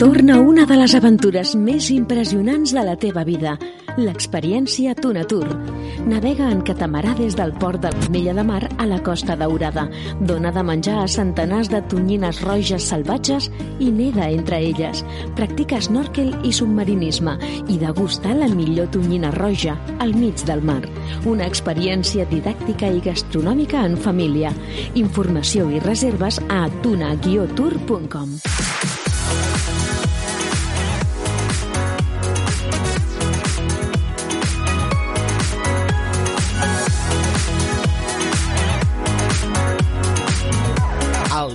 Torna una de les aventures més impressionants de la teva vida, l'experiència Tunatur. Navega en catamarà des del port de l'Ametlla de Mar a la Costa Daurada. Dona de menjar a centenars de tonyines roges salvatges i neda entre elles. Practica snorkel i submarinisme i degusta la millor tonyina roja al mig del mar. Una experiència didàctica i gastronòmica en família. Informació i reserves a tuna-tour.com.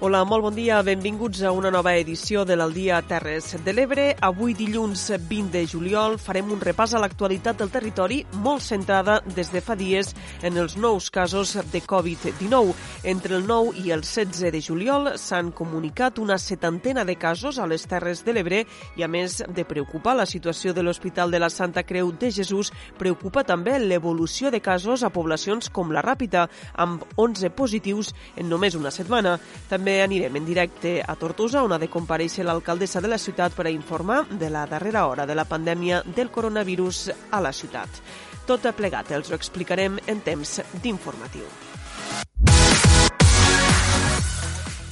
Hola, molt bon dia, benvinguts a una nova edició de l'Aldia Terres de l'Ebre. Avui, dilluns 20 de juliol, farem un repàs a l'actualitat del territori molt centrada des de fa dies en els nous casos de Covid-19. Entre el 9 i el 16 de juliol s'han comunicat una setantena de casos a les Terres de l'Ebre i, a més de preocupar la situació de l'Hospital de la Santa Creu de Jesús, preocupa també l'evolució de casos a poblacions com la Ràpita, amb 11 positius en només una setmana. També també anirem en directe a Tortosa, on ha de compareixer l'alcaldessa de la ciutat per a informar de la darrera hora de la pandèmia del coronavirus a la ciutat. Tot plegat els ho explicarem en temps d'informatiu.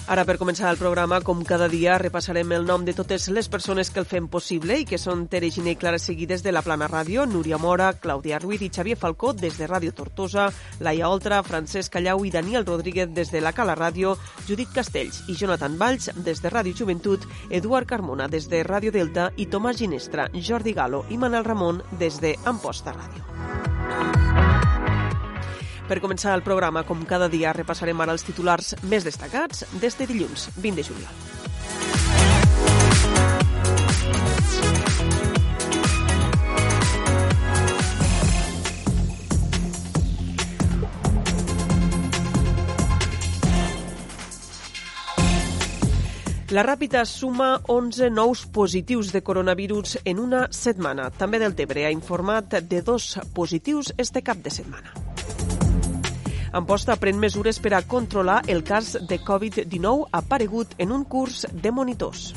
Ara, per començar el programa, com cada dia, repassarem el nom de totes les persones que el fem possible i que són Tere Giné i Clara Seguides de la Plana Ràdio, Núria Mora, Clàudia Ruiz i Xavier Falcó des de Ràdio Tortosa, Laia Oltra, Francesc Callau i Daniel Rodríguez des de la Cala Ràdio, Judit Castells i Jonathan Valls des de Ràdio Joventut, Eduard Carmona des de Ràdio Delta i Tomàs Ginestra, Jordi Galo i Manel Ramon des de Amposta Ràdio. Per començar el programa, com cada dia, repassarem ara els titulars més destacats d'este dilluns, 20 de juliol. La Ràpita suma 11 nous positius de coronavirus en una setmana. També del Tebre ha informat de dos positius este cap de setmana. Amposta pren mesures per a controlar el cas de Covid-19 aparegut en un curs de monitors.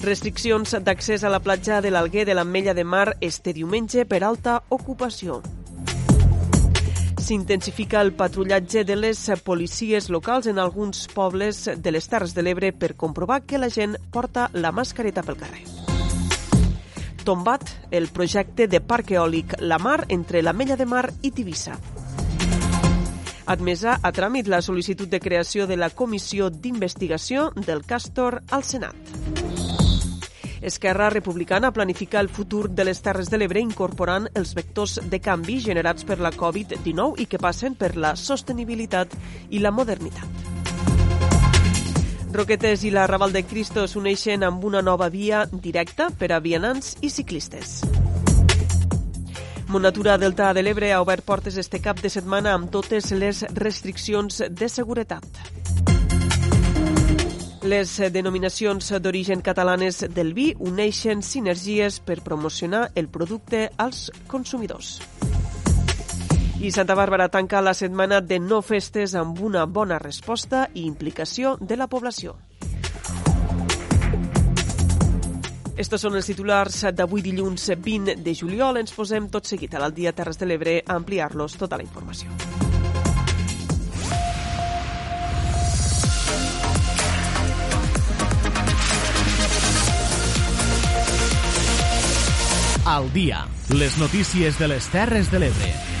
Restriccions d'accés a la platja de l'Alguer de l'Ametlla de Mar este diumenge per alta ocupació. S'intensifica el patrullatge de les policies locals en alguns pobles de les Terres de l'Ebre per comprovar que la gent porta la mascareta pel carrer. Tombat el projecte de parc eòlic La Mar entre l'Ametlla de Mar i Tivissa admesa a tràmit la sol·licitud de creació de la Comissió d'Investigació del Càstor al Senat. Esquerra Republicana planifica el futur de les Terres de l'Ebre incorporant els vectors de canvi generats per la Covid-19 i que passen per la sostenibilitat i la modernitat. Roquetes i la Raval de Cristo s'uneixen amb una nova via directa per a vianants i ciclistes. Monatura Delta de l'Ebre ha obert portes este cap de setmana amb totes les restriccions de seguretat. Les denominacions d'origen catalanes del vi uneixen sinergies per promocionar el producte als consumidors. I Santa Bàrbara tanca la setmana de no festes amb una bona resposta i implicació de la població. Estos són els titulars d'avui dilluns 20 de juliol. Ens posem tot seguit a l'Aldia Terres de l'Ebre a ampliar-los tota la informació. Al dia, les notícies de les Terres de l'Ebre.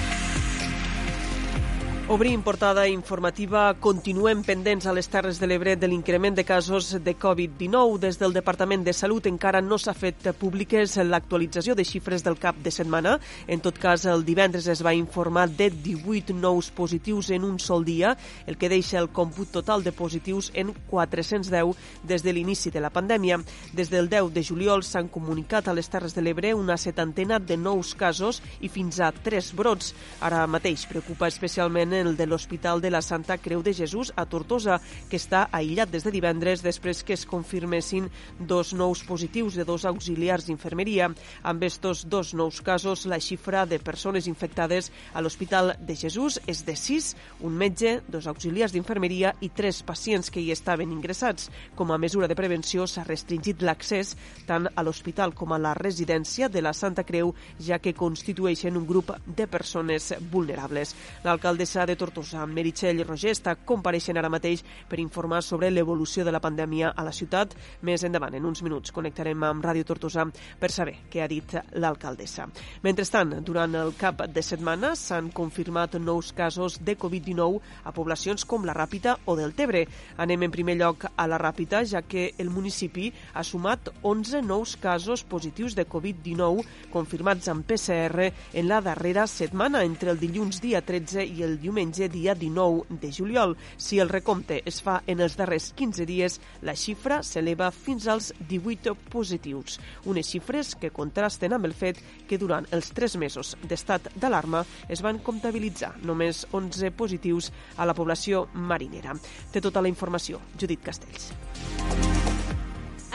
Obrim portada informativa. Continuem pendents a les Terres de l'Ebre de l'increment de casos de Covid-19. Des del Departament de Salut encara no s'ha fet públiques l'actualització de xifres del cap de setmana. En tot cas, el divendres es va informar de 18 nous positius en un sol dia, el que deixa el còmput total de positius en 410 des de l'inici de la pandèmia. Des del 10 de juliol s'han comunicat a les Terres de l'Ebre una setantena de nous casos i fins a tres brots. Ara mateix preocupa especialment el de l'Hospital de la Santa Creu de Jesús a Tortosa, que està aïllat des de divendres després que es confirmessin dos nous positius de dos auxiliars d'infermeria. Amb estos dos nous casos, la xifra de persones infectades a l'Hospital de Jesús és de 6, un metge, dos auxiliars d'infermeria i tres pacients que hi estaven ingressats. Com a mesura de prevenció s'ha restringit l'accés tant a l'hospital com a la residència de la Santa Creu, ja que constitueixen un grup de persones vulnerables. L'alcaldessa de Tortosa, Meritxell Roger, està compareixent ara mateix per informar sobre l'evolució de la pandèmia a la ciutat. Més endavant, en uns minuts, connectarem amb Ràdio Tortosa per saber què ha dit l'alcaldessa. Mentrestant, durant el cap de setmana s'han confirmat nous casos de Covid-19 a poblacions com la Ràpita o del Tebre. Anem en primer lloc a la Ràpita, ja que el municipi ha sumat 11 nous casos positius de Covid-19 confirmats amb PCR en la darrera setmana, entre el dilluns dia 13 i el diumenge diumenge, dia 19 de juliol. Si el recompte es fa en els darrers 15 dies, la xifra s'eleva fins als 18 positius. Unes xifres que contrasten amb el fet que durant els 3 mesos d'estat d'alarma es van comptabilitzar només 11 positius a la població marinera. Té tota la informació Judit Castells.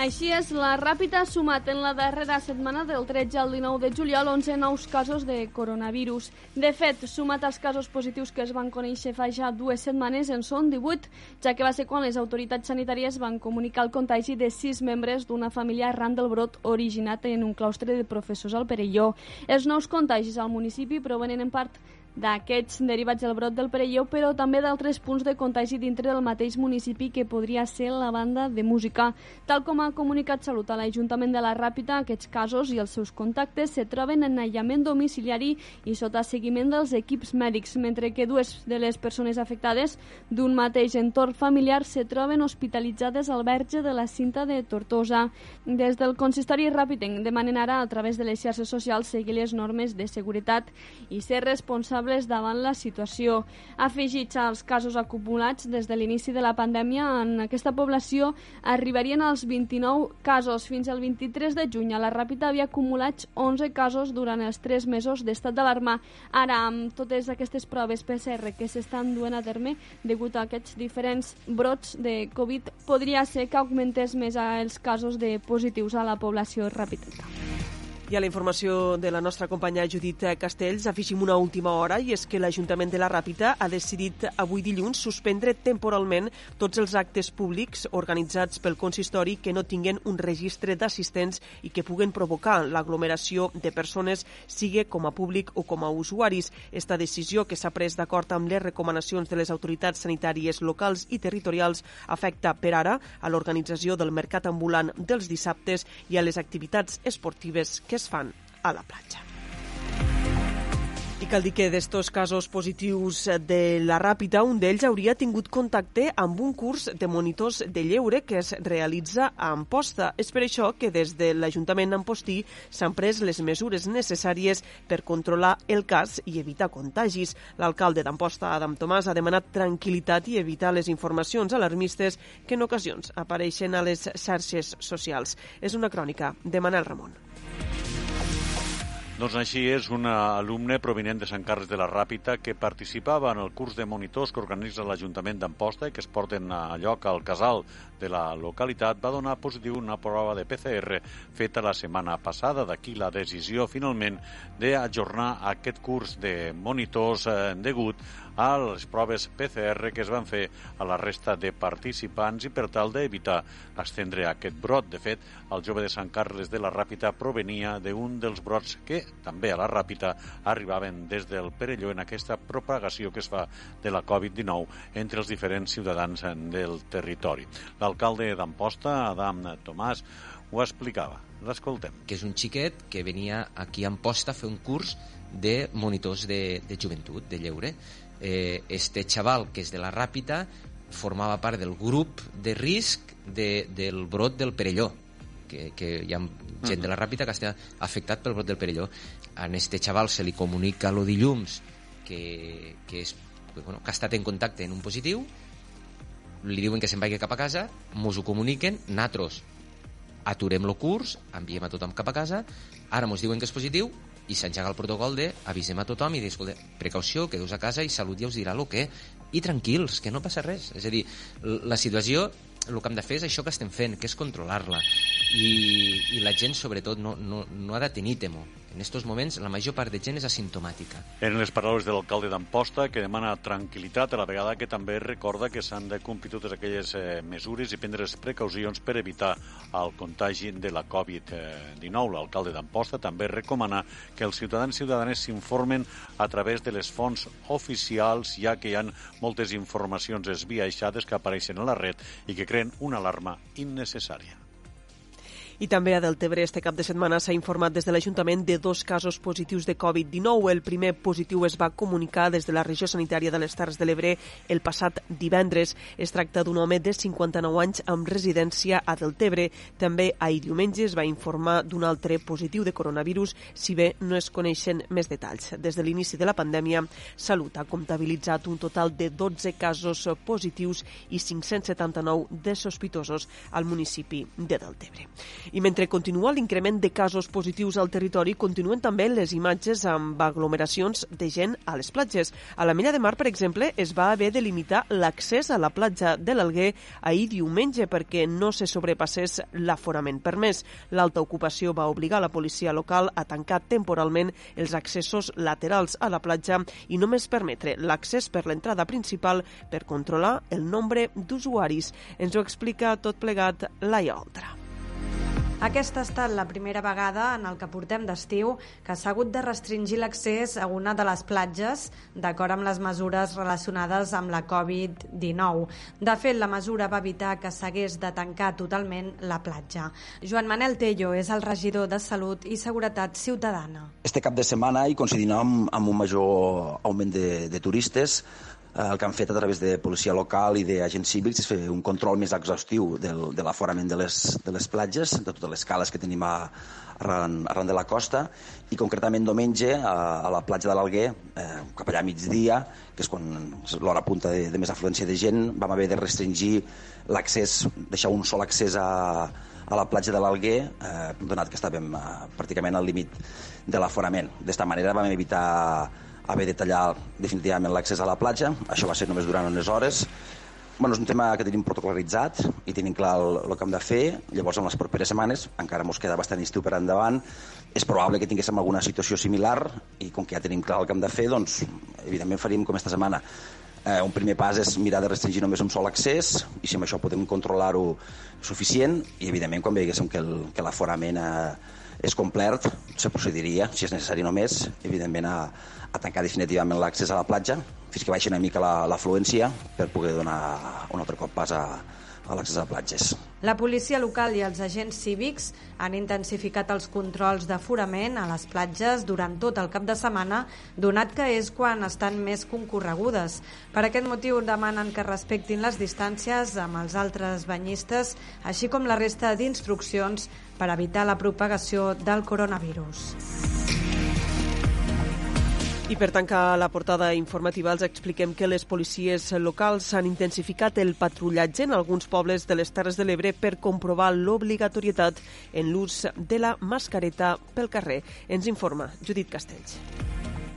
Així és, la Ràpita ha sumat en la darrera setmana del 13 al 19 de juliol 11 nous casos de coronavirus. De fet, sumat als casos positius que es van conèixer fa ja dues setmanes, en són 18, ja que va ser quan les autoritats sanitàries van comunicar el contagi de sis membres d'una família arran del brot originat en un claustre de professors al Perelló. Els nous contagis al municipi provenen en part d'aquests derivats del brot del Perelló, però també d'altres punts de contagi dintre del mateix municipi que podria ser la banda de música. Tal com ha comunicat Salut a l'Ajuntament de la Ràpita, aquests casos i els seus contactes se troben en aïllament domiciliari i sota seguiment dels equips mèdics, mentre que dues de les persones afectades d'un mateix entorn familiar se troben hospitalitzades al verge de la cinta de Tortosa. Des del consistori Ràpitenc demanen ara, a través de les xarxes socials, seguir les normes de seguretat i ser responsables responsables davant la situació. Afegits als casos acumulats des de l'inici de la pandèmia, en aquesta població arribarien als 29 casos. Fins al 23 de juny, a la Ràpita havia acumulat 11 casos durant els 3 mesos d'estat d'alarma. Ara, amb totes aquestes proves PCR que s'estan duent a terme degut a aquests diferents brots de Covid, podria ser que augmentés més els casos de positius a la població ràpida. I a la informació de la nostra companya Judit Castells afegim una última hora i és que l'Ajuntament de la Ràpita ha decidit avui dilluns suspendre temporalment tots els actes públics organitzats pel consistori que no tinguen un registre d'assistents i que puguen provocar l'aglomeració de persones, sigui com a públic o com a usuaris. Esta decisió, que s'ha pres d'acord amb les recomanacions de les autoritats sanitàries locals i territorials, afecta per ara a l'organització del mercat ambulant dels dissabtes i a les activitats esportives que que es fan a la platja. I cal dir que d'estos casos positius de la Ràpita, un d'ells hauria tingut contacte amb un curs de monitors de lleure que es realitza a Amposta. És per això que des de l'Ajuntament d'Ampostí s'han pres les mesures necessàries per controlar el cas i evitar contagis. L'alcalde d'Amposta, Adam Tomàs, ha demanat tranquil·litat i evitar les informacions alarmistes que en ocasions apareixen a les xarxes socials. És una crònica de Manel Ramon. Doncs així és un alumne provinent de Sant Carles de la Ràpita que participava en el curs de monitors que organitza l'Ajuntament d'Amposta i que es porten a lloc al casal de la localitat va donar positiu una prova de PCR feta la setmana passada. D'aquí la decisió finalment d'ajornar aquest curs de monitors eh, degut a les proves PCR que es van fer a la resta de participants i per tal d'evitar estendre aquest brot. De fet, el jove de Sant Carles de la Ràpita provenia d'un dels brots que també a la Ràpita arribaven des del Perelló en aquesta propagació que es fa de la Covid-19 entre els diferents ciutadans del territori. L'alcalde d'Amposta, Adam Tomàs, ho explicava. L'escoltem. Que és un xiquet que venia aquí a Amposta a fer un curs de monitors de, de joventut, de lleure. Eh, este xaval, que és de la Ràpita, formava part del grup de risc de, del brot del Perelló, que, que hi ha gent de la Ràpita que està afectat pel brot del Perelló. A este xaval se li comunica lo dilluns que, que, és, que, bueno, que ha estat en contacte en un positiu, li diuen que se'n vagi cap a casa, mos ho comuniquen, natros aturem el curs, enviem a tothom cap a casa, ara mos diuen que és positiu i s'engega el protocol de avisem a tothom i dir, escolta, precaució, quedeu a casa i Salut ja us dirà el que i tranquils, que no passa res. És a dir, la situació el que hem de fer és això que estem fent, que és controlar-la. I, I la gent, sobretot, no, no, no ha de tenir temor. En aquests moments, la major part de gent és asimptomàtica. En les paraules de l'alcalde d'Amposta, que demana tranquil·litat a la vegada que també recorda que s'han de complir totes aquelles eh, mesures i prendre les precaucions per evitar el contagi de la Covid-19. L'alcalde d'Amposta també recomana que els ciutadans i ciutadanes s'informen a través de les fonts oficials, ja que hi ha moltes informacions esbiaixades que apareixen a la red i que creen una alarma innecessària. I també a Deltebre este cap de setmana s'ha informat des de l'Ajuntament de dos casos positius de Covid-19. El primer positiu es va comunicar des de la regió sanitària de les Terres de l'Ebre el passat divendres. Es tracta d'un home de 59 anys amb residència a Deltebre. També ahir diumenge es va informar d'un altre positiu de coronavirus, si bé no es coneixen més detalls. Des de l'inici de la pandèmia, Salut ha comptabilitzat un total de 12 casos positius i 579 de sospitosos al municipi de Deltebre. I mentre continua l'increment de casos positius al territori, continuen també les imatges amb aglomeracions de gent a les platges. A la Mella de Mar, per exemple, es va haver de limitar l'accés a la platja de l'Alguer ahir diumenge perquè no se sobrepassés l'aforament permès. L'alta ocupació va obligar la policia local a tancar temporalment els accessos laterals a la platja i només permetre l'accés per l'entrada principal per controlar el nombre d'usuaris. Ens ho explica tot plegat Laia Oltra. Aquesta ha estat la primera vegada en el que portem d'estiu que s'ha hagut de restringir l'accés a una de les platges d'acord amb les mesures relacionades amb la Covid-19. De fet, la mesura va evitar que s'hagués de tancar totalment la platja. Joan Manel Tello és el regidor de Salut i Seguretat Ciutadana. Este cap de setmana, i coincidint amb, amb un major augment de, de turistes, el que han fet a través de policia local i d'agents cívics és fer un control més exhaustiu del, de l'aforament de, les, de les platges, de totes les cales que tenim a, arran, arran de la costa, i concretament diumenge a, a la platja de l'Alguer, eh, cap allà a migdia, que és quan l'hora punta de, de més afluència de gent, vam haver de restringir l'accés, deixar un sol accés a, a la platja de l'Alguer, eh, donat que estàvem eh, pràcticament al límit de l'aforament. D'esta manera vam evitar haver de tallar definitivament l'accés a la platja. Això va ser només durant unes hores. Bueno, és un tema que tenim protocolitzat i tenim clar el, el que hem de fer. Llavors, en les properes setmanes, encara ens queda bastant estiu per endavant, és probable que tinguéssim alguna situació similar i com que ja tenim clar el que hem de fer, doncs, evidentment faríem com esta setmana. Eh, un primer pas és mirar de restringir només un sol accés i si amb això podem controlar-ho suficient i evidentment quan veiguéssim que l'aforament eh, és complert se procediria, si és necessari només, evidentment a, a tancar definitivament l'accés a la platja fins que baixi una mica l'afluència per poder donar un altre cop pas a, a l'accés a platges. La policia local i els agents cívics han intensificat els controls d'aforament a les platges durant tot el cap de setmana, donat que és quan estan més concorregudes. Per aquest motiu demanen que respectin les distàncies amb els altres banyistes, així com la resta d'instruccions per evitar la propagació del coronavirus. I per tancar la portada informativa els expliquem que les policies locals han intensificat el patrullatge en alguns pobles de les Terres de l'Ebre per comprovar l'obligatorietat en l'ús de la mascareta pel carrer. Ens informa Judit Castells.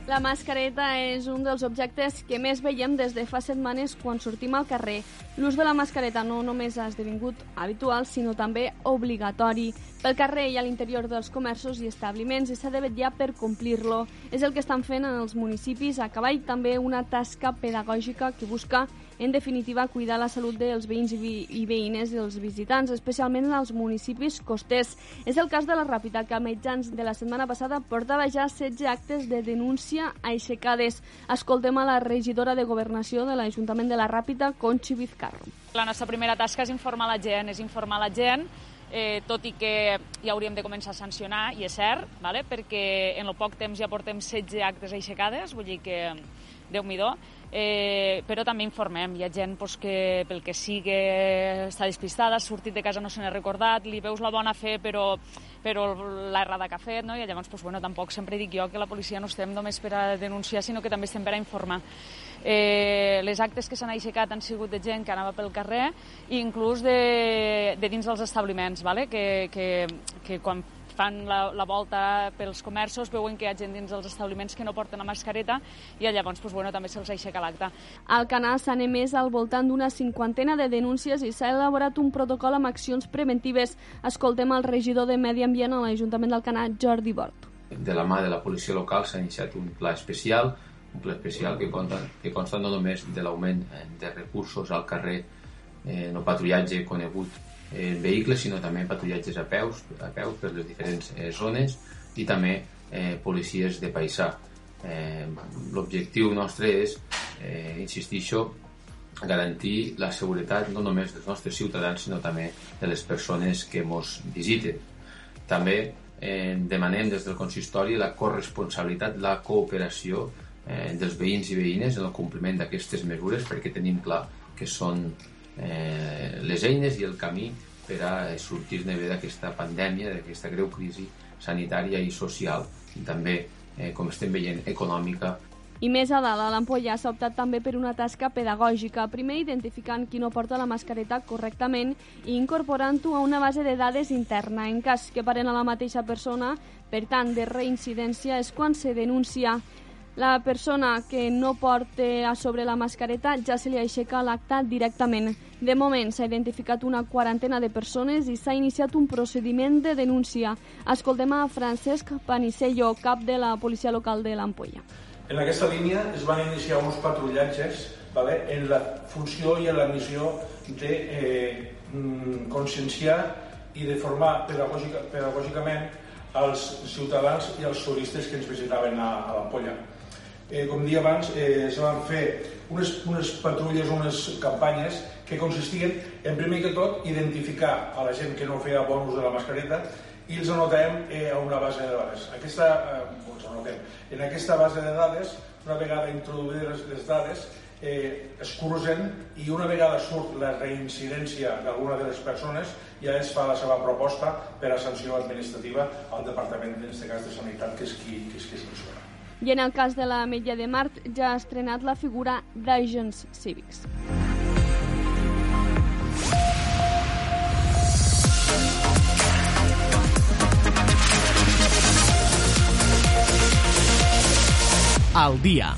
La mascareta és un dels objectes que més veiem des de fa setmanes quan sortim al carrer. L'ús de la mascareta no només ha esdevingut habitual, sinó també obligatori. Pel carrer i a l'interior dels comerços i establiments i s'ha de vetllar per complir-lo. És el que estan fent en els municipis. A cavall també una tasca pedagògica que busca en definitiva, cuidar la salut dels veïns i, vi i veïnes dels visitants, especialment en els municipis costers. És el cas de la Ràpita, que a mitjans de la setmana passada portava ja 16 actes de denúncia aixecades. Escoltem a la regidora de Governació de l'Ajuntament de la Ràpita, Conchi Vizcarro. La nostra primera tasca és informar la gent, és informar la gent eh, tot i que ja hauríem de començar a sancionar, i és cert, vale? perquè en el poc temps ja portem 16 actes aixecades, vull dir que déu nhi eh, però també informem. Hi ha gent pues, que pel que sigui està despistada, ha sortit de casa no se n'ha recordat, li veus la bona fe però, però l'errada que ha fet, no? i llavors pues, bueno, tampoc sempre dic jo que la policia no estem només per a denunciar, sinó que també estem per a informar. Eh, les actes que s'han aixecat han sigut de gent que anava pel carrer i inclús de, de dins dels establiments, vale? que, que, que quan fan la, la volta pels comerços, veuen que hi ha gent dins dels establiments que no porten la mascareta i llavors pues, bueno, també se'ls aixeca l'acte. Al Canà s'han emès al voltant d'una cinquantena de denúncies i s'ha elaborat un protocol amb accions preventives. Escoltem el regidor de Medi Ambient a l'Ajuntament del Canà, Jordi Bort. De la mà de la policia local s'ha iniciat un pla especial, un pla especial que consta, que consta no només de l'augment de recursos al carrer, eh, no patrullatge conegut eh, vehicles, sinó també patrullatges a peus, a peu per les diferents eh, zones i també eh, policies de paisà. Eh, L'objectiu nostre és, eh, insistisco, garantir la seguretat no només dels nostres ciutadans, sinó també de les persones que ens visiten. També eh, demanem des del consistori la corresponsabilitat, la cooperació eh, dels veïns i veïnes en el compliment d'aquestes mesures perquè tenim clar que són eh, les eines i el camí per a sortir-ne bé d'aquesta pandèmia, d'aquesta greu crisi sanitària i social i també, eh, com estem veient, econòmica. I més a dalt, a l'Ampolla s'ha optat també per una tasca pedagògica. Primer, identificant qui no porta la mascareta correctament i incorporant-ho a una base de dades interna. En cas que paren a la mateixa persona, per tant, de reincidència, és quan se denuncia la persona que no porta a sobre la mascareta ja se li aixeca l'acte directament. De moment s'ha identificat una quarantena de persones i s'ha iniciat un procediment de denúncia. Escoltem a Francesc Panicello, cap de la policia local de l'Ampolla. En aquesta línia es van iniciar uns patrullatges vale, en la funció i en la missió de eh, mm, conscienciar i de formar pedagògica, pedagògicament als ciutadans i als turistes que ens visitaven a, a l'Ampolla eh, com dia abans, eh, se van fer unes, unes patrulles, unes campanyes que consistien, en primer que tot, identificar a la gent que no feia bon de la mascareta i els anotem eh, a una base de dades. Aquesta, eh, els anotem. En aquesta base de dades, una vegada introduïdes les dades, eh, es cruzen i una vegada surt la reincidència d'alguna de les persones ja es fa la seva proposta per a sanció administrativa al Departament, en aquest cas de Sanitat, que és qui, que és qui sanciona. I en el cas de la Metlla de Mart ja ha estrenat la figura d'agents cívics. Al dia.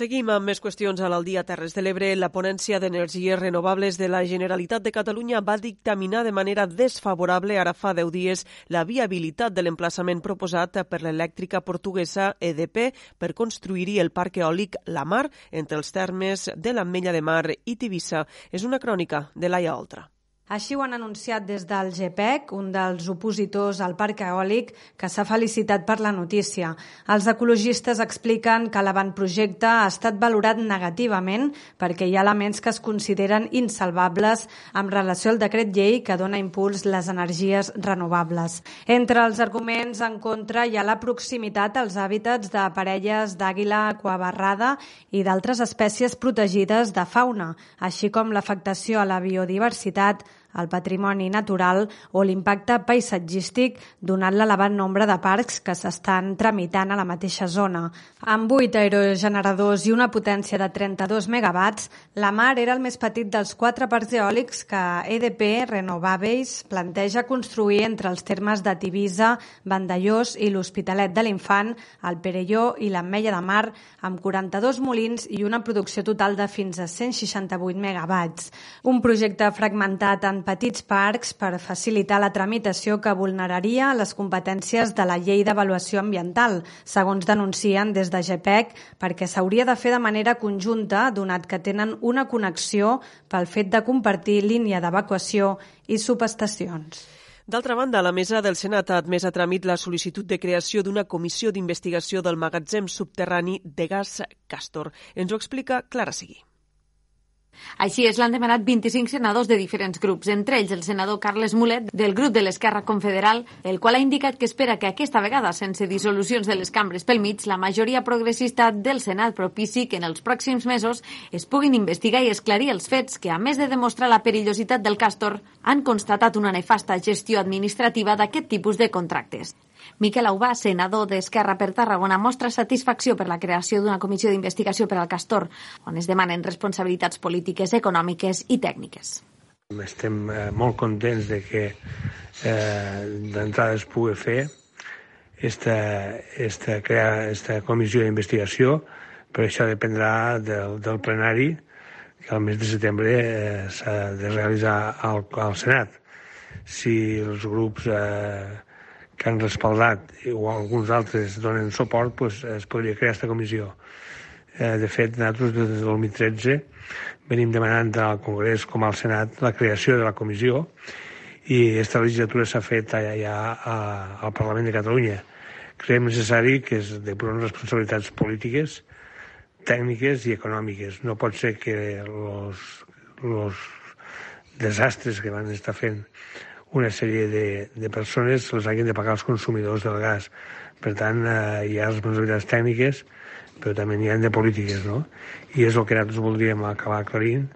Seguim amb més qüestions a l'Aldia Terres de l'Ebre. La ponència d'energies renovables de la Generalitat de Catalunya va dictaminar de manera desfavorable ara fa 10 dies la viabilitat de l'emplaçament proposat per l'elèctrica portuguesa EDP per construir-hi el parc eòlic La Mar entre els termes de l'Ametlla de Mar i Tivissa. És una crònica de Laia Oltra. Així ho han anunciat des del GPEC, un dels opositors al parc eòlic, que s'ha felicitat per la notícia. Els ecologistes expliquen que l'avantprojecte ha estat valorat negativament perquè hi ha elements que es consideren insalvables amb relació al decret llei que dona impuls les energies renovables. Entre els arguments en contra hi ha la proximitat als hàbitats de parelles d'àguila aquabarrada i d'altres espècies protegides de fauna, així com l'afectació a la biodiversitat el patrimoni natural o l'impacte paisatgístic donat l'elevat nombre de parcs que s'estan tramitant a la mateixa zona. Amb 8 aerogeneradors i una potència de 32 megawatts, la Mar era el més petit dels quatre parcs eòlics que EDP Renovables planteja construir entre els termes de Tivisa, Vandellós i l'Hospitalet de l'Infant, el Perelló i l'Ametlla de Mar, amb 42 molins i una producció total de fins a 168 megawatts. Un projecte fragmentat en petits parcs per facilitar la tramitació que vulneraria les competències de la llei d'avaluació ambiental, segons denuncien des de GPEC, perquè s'hauria de fer de manera conjunta, donat que tenen una connexió pel fet de compartir línia d'evacuació i subestacions. D'altra banda, la mesa del Senat ha admès a tràmit la sol·licitud de creació d'una comissió d'investigació del magatzem subterrani de gas Castor. Ens ho explica Clara Seguí. Així és, l'han demanat 25 senadors de diferents grups, entre ells el senador Carles Mulet del grup de l'Esquerra Confederal, el qual ha indicat que espera que aquesta vegada, sense dissolucions de les cambres pel mig, la majoria progressista del Senat propici que en els pròxims mesos es puguin investigar i esclarir els fets que, a més de demostrar la perillositat del Castor, han constatat una nefasta gestió administrativa d'aquest tipus de contractes. Miquel Aubà, senador d'Esquerra per Tarragona, mostra satisfacció per la creació d'una comissió d'investigació per al Castor, on es demanen responsabilitats polítiques, econòmiques i tècniques. Estem eh, molt contents de que eh, d'entrada es pugui fer esta, esta, crear esta comissió d'investigació, però això dependrà del, del plenari que al mes de setembre eh, s'ha de realitzar al, al Senat. Si els grups eh, que han respaldat o alguns altres donen suport, pues, es podria crear aquesta comissió. Eh, de fet, nosaltres des del 2013 venim demanant al Congrés com al Senat la creació de la comissió i aquesta legislatura s'ha fet allà, allà a, al Parlament de Catalunya. Creiem necessari que es depuren responsabilitats polítiques, tècniques i econòmiques. No pot ser que els desastres que van estar fent una sèrie de, de persones les hagin de pagar els consumidors del gas. Per tant, eh, hi ha responsabilitats tècniques, però també n'hi ha de polítiques, no? I és el que nosaltres voldríem acabar aclarint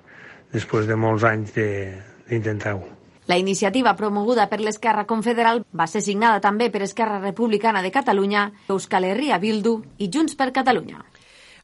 després de molts anys d'intentar-ho. La iniciativa promoguda per l'Esquerra Confederal va ser signada també per Esquerra Republicana de Catalunya, Euskal Herria Bildu i Junts per Catalunya.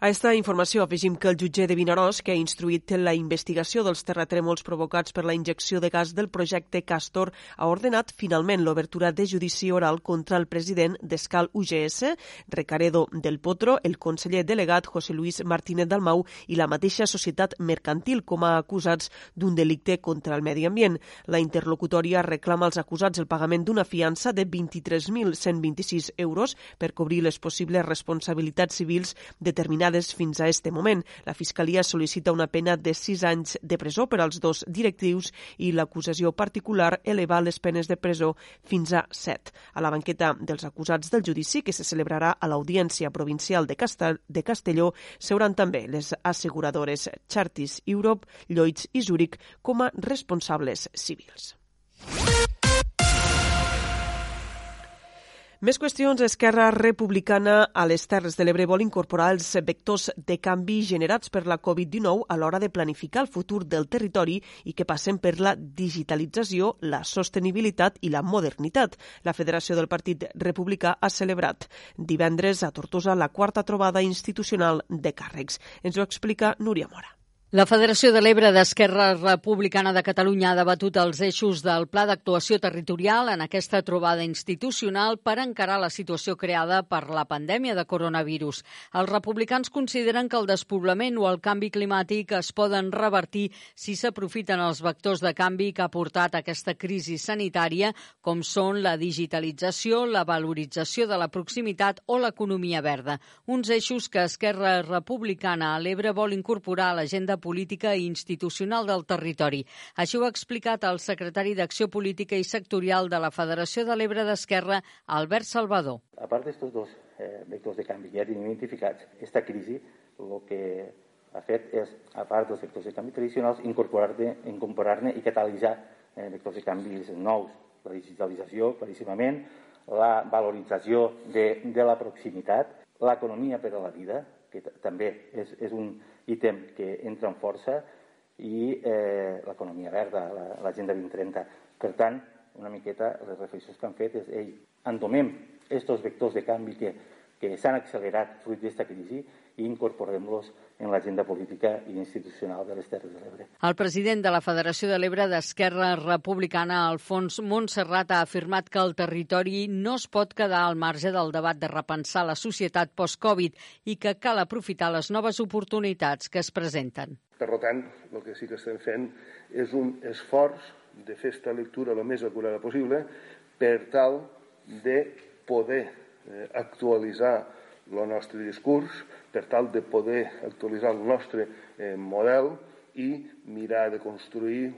A esta informació afegim que el jutge de Vinaròs, que ha instruït la investigació dels terratrèmols provocats per la injecció de gas del projecte Castor, ha ordenat finalment l'obertura de judici oral contra el president d'Escal UGS, Recaredo del Potro, el conseller delegat José Luis Martínez Dalmau i la mateixa societat mercantil com a acusats d'un delicte contra el medi ambient. La interlocutòria reclama als acusats el pagament d'una fiança de 23.126 euros per cobrir les possibles responsabilitats civils determinades denunciades fins a este moment. La Fiscalia sol·licita una pena de 6 anys de presó per als dos directius i l'acusació particular eleva les penes de presó fins a 7. A la banqueta dels acusats del judici, que se celebrarà a l'Audiència Provincial de, Castel de Castelló, seuran també les asseguradores Chartis Europe, Lloyds i Zurich com a responsables civils. Més qüestions. Esquerra Republicana a les Terres de l'Ebre vol incorporar els vectors de canvi generats per la Covid-19 a l'hora de planificar el futur del territori i que passen per la digitalització, la sostenibilitat i la modernitat. La Federació del Partit Republicà ha celebrat divendres a Tortosa la quarta trobada institucional de càrrecs. Ens ho explica Núria Mora. La Federació de l'Ebre d'Esquerra Republicana de Catalunya ha debatut els eixos del Pla d'Actuació Territorial en aquesta trobada institucional per encarar la situació creada per la pandèmia de coronavirus. Els republicans consideren que el despoblament o el canvi climàtic es poden revertir si s'aprofiten els vectors de canvi que ha portat aquesta crisi sanitària, com són la digitalització, la valorització de la proximitat o l'economia verda. Uns eixos que Esquerra Republicana a l'Ebre vol incorporar a l'agenda política i institucional del territori. Així ho ha explicat el secretari d'Acció Política i Sectorial de la Federació de l'Ebre d'Esquerra, Albert Salvador. A part d'estos dos eh, vectors de canvi ja identificats, esta crisi el que ha fet és, a part dels vectors de canvi tradicionals, incorporar-ne incorporar i catalitzar eh, vectors de canvis nous. La digitalització, claríssimament, la valorització de, de la proximitat, l'economia per a la vida, que també és, és un ítem que entra en força, i eh, l'economia verda, l'agenda la, 2030. Per tant, una miqueta les reflexions que han fet és, ei, entomem aquests vectors de canvi que, que s'han accelerat fruit d'aquesta crisi i incorporem-los en l'agenda política i institucional de les Terres de l'Ebre. El president de la Federació de l'Ebre d'Esquerra Republicana, Alfons Montserrat, ha afirmat que el territori no es pot quedar al marge del debat de repensar la societat post-Covid i que cal aprofitar les noves oportunitats que es presenten. Per tant, el que sí que estem fent és un esforç de fer aquesta lectura el més acurada possible per tal de poder eh, actualitzar el nostre discurs, per tal de poder actualitzar el nostre eh, model i mirar de construir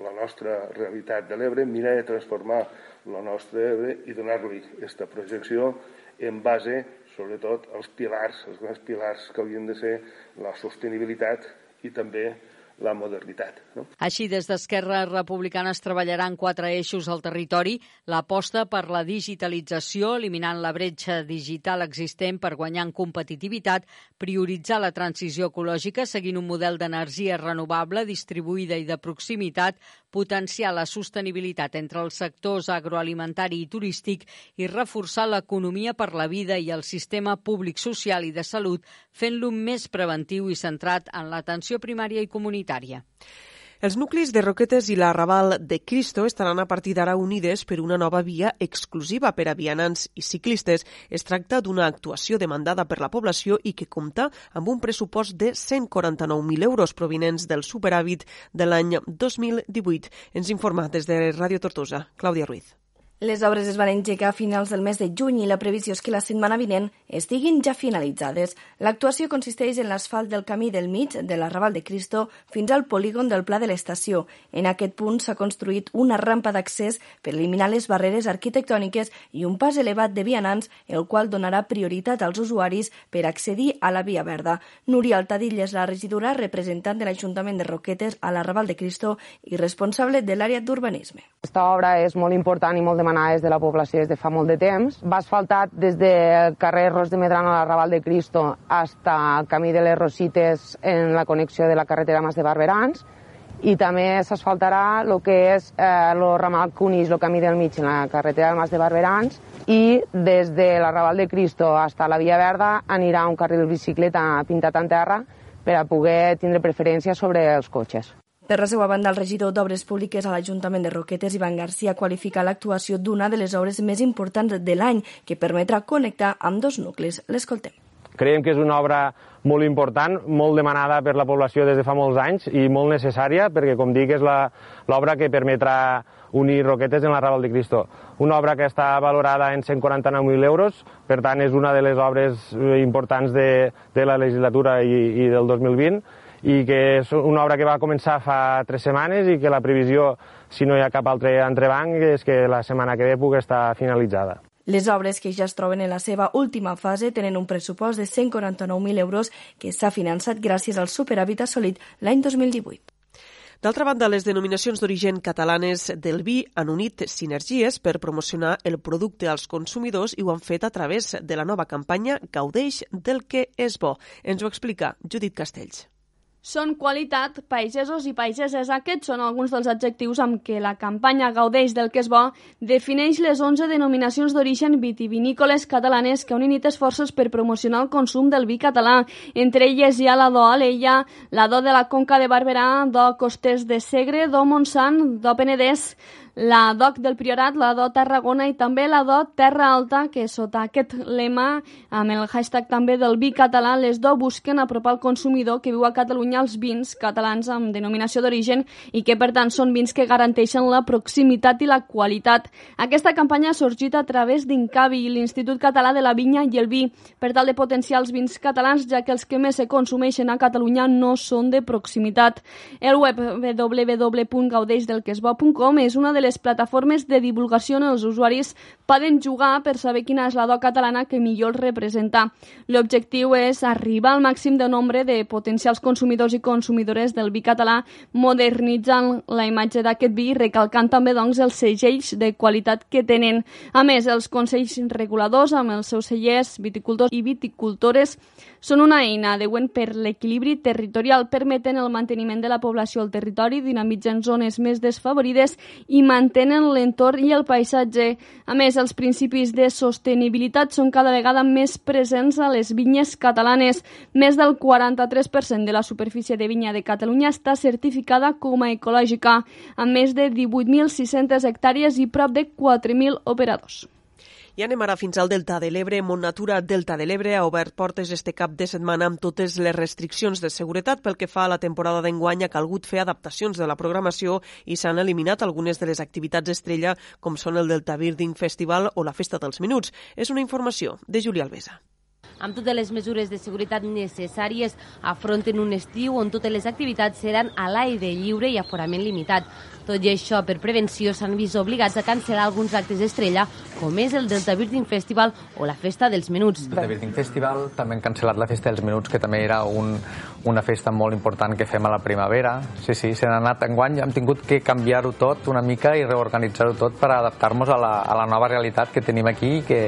la nostra realitat de l'Ebre, mirar de transformar la nostra Ebre i donar-li aquesta projecció en base, sobretot, als pilars, els grans pilars que haurien de ser la sostenibilitat i també la modernitat. No? Així, des d'Esquerra Republicana es treballaran quatre eixos al territori. L'aposta per la digitalització, eliminant la bretxa digital existent per guanyar en competitivitat, prioritzar la transició ecològica seguint un model d'energia renovable, distribuïda i de proximitat, potenciar la sostenibilitat entre els sectors agroalimentari i turístic i reforçar l'economia per la vida i el sistema públic social i de salut, fent-lo més preventiu i centrat en l'atenció primària i comunitària. Els nuclis de Roquetes i la Raval de Cristo estaran a partir d'ara unides per una nova via exclusiva per a vianants i ciclistes. Es tracta d'una actuació demandada per la població i que compta amb un pressupost de 149.000 euros provinents del superàvit de l'any 2018. Ens informa des de Ràdio Tortosa, Clàudia Ruiz. Les obres es van engegar a finals del mes de juny i la previsió és que la setmana vinent estiguin ja finalitzades. L'actuació consisteix en l'asfalt del camí del mig de la Raval de Cristo fins al polígon del Pla de l'Estació. En aquest punt s'ha construït una rampa d'accés per eliminar les barreres arquitectòniques i un pas elevat de vianants, el qual donarà prioritat als usuaris per accedir a la Via Verda. Núria Altadilla és la regidora representant de l'Ajuntament de Roquetes a la Raval de Cristo i responsable de l'àrea d'urbanisme. Aquesta obra és molt important i molt demandada demanades de la població des de fa molt de temps. Va asfaltat des del carrer Ros de Medrano a la Raval de Cristo hasta el camí de les Rosites en la connexió de la carretera Mas de Barberans i també s'asfaltarà el que és eh, el ramal Cunix, el camí del mig en la carretera del Mas de Barberans i des de la Raval de Cristo hasta la Via Verda anirà un carril bicicleta pintat en terra per a poder tindre preferència sobre els cotxes. Per la seva banda, el regidor d'Obres Públiques a l'Ajuntament de Roquetes, Ivan Garcia, qualifica l'actuació d'una de les obres més importants de l'any que permetrà connectar amb dos nuclis. L'escoltem. Creiem que és una obra molt important, molt demanada per la població des de fa molts anys i molt necessària perquè, com dic, és l'obra que permetrà unir Roquetes en la Raval de Cristo. Una obra que està valorada en 149.000 euros, per tant és una de les obres importants de, de la legislatura i, i del 2020 i que és una obra que va començar fa tres setmanes i que la previsió, si no hi ha cap altre entrebanc, és que la setmana que ve pugui estar finalitzada. Les obres que ja es troben en la seva última fase tenen un pressupost de 149.000 euros que s'ha finançat gràcies al superàvit assolit l'any 2018. D'altra banda, les denominacions d'origen catalanes del vi han unit sinergies per promocionar el producte als consumidors i ho han fet a través de la nova campanya Gaudeix del que és bo. Ens ho explica Judit Castells. Són qualitat, pagesos i pageses. Aquests són alguns dels adjectius amb què la campanya Gaudeix del que és bo defineix les 11 denominacions d'origen vitivinícoles catalanes que han unit esforços per promocionar el consum del vi català. Entre elles hi ha la do Aleia, la do de la Conca de Barberà, do Costés de Segre, do Montsant, do Penedès, la DOC del Priorat, la DO Tarragona i també la DO Terra Alta, que sota aquest lema, amb el hashtag també del vi català, les DO busquen apropar al consumidor que viu a Catalunya els vins catalans amb denominació d'origen i que, per tant, són vins que garanteixen la proximitat i la qualitat. Aquesta campanya ha sorgit a través d'Incavi, l'Institut Català de la Vinya i el Vi, per tal de potenciar els vins catalans, ja que els que més se consumeixen a Catalunya no són de proximitat. El web www.gaudeixdelquesbo.com és una de les plataformes de divulgació on els usuaris poden jugar per saber quina és la do catalana que millor representa. L'objectiu és arribar al màxim de nombre de potencials consumidors i consumidores del vi català, modernitzant la imatge d'aquest vi i recalcant també doncs, els segells de qualitat que tenen. A més, els consells reguladors amb els seus cellers, viticultors i viticultores són una eina adeuen per l'equilibri territorial, permeten el manteniment de la població al territori, dinamitzen zones més desfavorides i mantenen l'entorn i el paisatge. A més, els principis de sostenibilitat són cada vegada més presents a les vinyes catalanes. Més del 43% de la superfície de vinya de Catalunya està certificada com a ecològica, amb més de 18.600 hectàrees i prop de 4.000 operadors. I anem ara fins al Delta de l'Ebre. Montnatura Delta de l'Ebre ha obert portes este cap de setmana amb totes les restriccions de seguretat. Pel que fa a la temporada d'enguany, ha calgut fer adaptacions de la programació i s'han eliminat algunes de les activitats estrella, com són el Delta Birding Festival o la Festa dels Minuts. És una informació de Júlia Alvesa. amb totes les mesures de seguretat necessàries, afronten un estiu on totes les activitats seran a l'aire lliure i aforament limitat. Tot i això, per prevenció, s'han vist obligats a cancel·lar alguns actes estrella, com és el Delta Birthing Festival o la Festa dels Menuts. Delta Birthing Festival, també han cancel·lat la Festa dels Menuts, que també era un, una festa molt important que fem a la primavera. Sí, sí, se n'ha anat enguany, hem tingut que canviar-ho tot una mica i reorganitzar-ho tot per adaptar-nos a, la, a la nova realitat que tenim aquí i que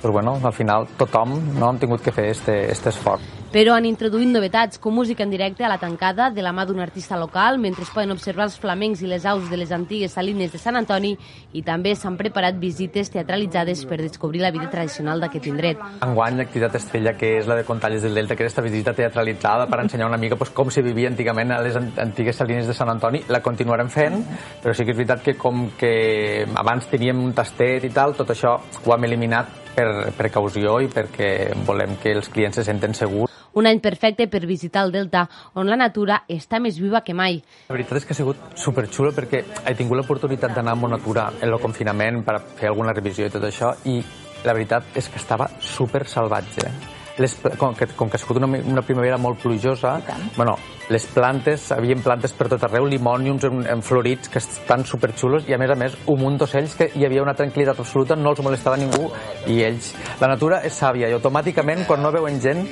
pues bueno, al final tothom no hem tingut que fer este, este esforç però han introduït novetats com música en directe a la tancada de la mà d'un artista local mentre es poden observar els flamencs i les aus de les antigues salines de Sant Antoni i també s'han preparat visites teatralitzades per descobrir la vida tradicional d'aquest indret. Enguany l'activitat estrella que és la de Contalles del Delta, que és aquesta visita teatralitzada per ensenyar una mica pues, com se vivia antigament a les antigues salines de Sant Antoni, la continuarem fent, però sí que és veritat que com que abans teníem un tastet i tal, tot això ho hem eliminat per precaució i perquè volem que els clients se senten segurs. Un any perfecte per visitar el Delta, on la natura està més viva que mai. La veritat és que ha sigut superxulo perquè he tingut l'oportunitat d'anar amb natura en el confinament per fer alguna revisió i tot això i la veritat és que estava super salvatge les, com, que, com que ha sigut una, una primavera molt plujosa, bueno, les plantes, havien plantes per tot arreu, limòniums en, en florits que estan superxulos i a més a més un munt d'ocells que hi havia una tranquil·litat absoluta, no els molestava ningú i ells, la natura és sàvia i automàticament quan no veuen gent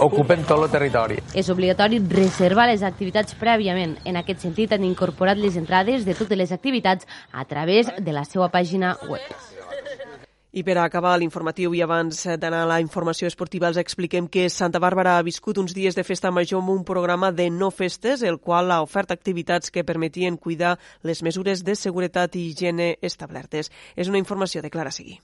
ocupen tot el territori. És obligatori reservar les activitats prèviament. En aquest sentit, han incorporat les entrades de totes les activitats a través de la seva pàgina web. I per acabar l'informatiu i abans d'anar a la informació esportiva els expliquem que Santa Bàrbara ha viscut uns dies de festa major amb un programa de no festes, el qual ha ofert activitats que permetien cuidar les mesures de seguretat i higiene establertes. És una informació de Clara Seguí.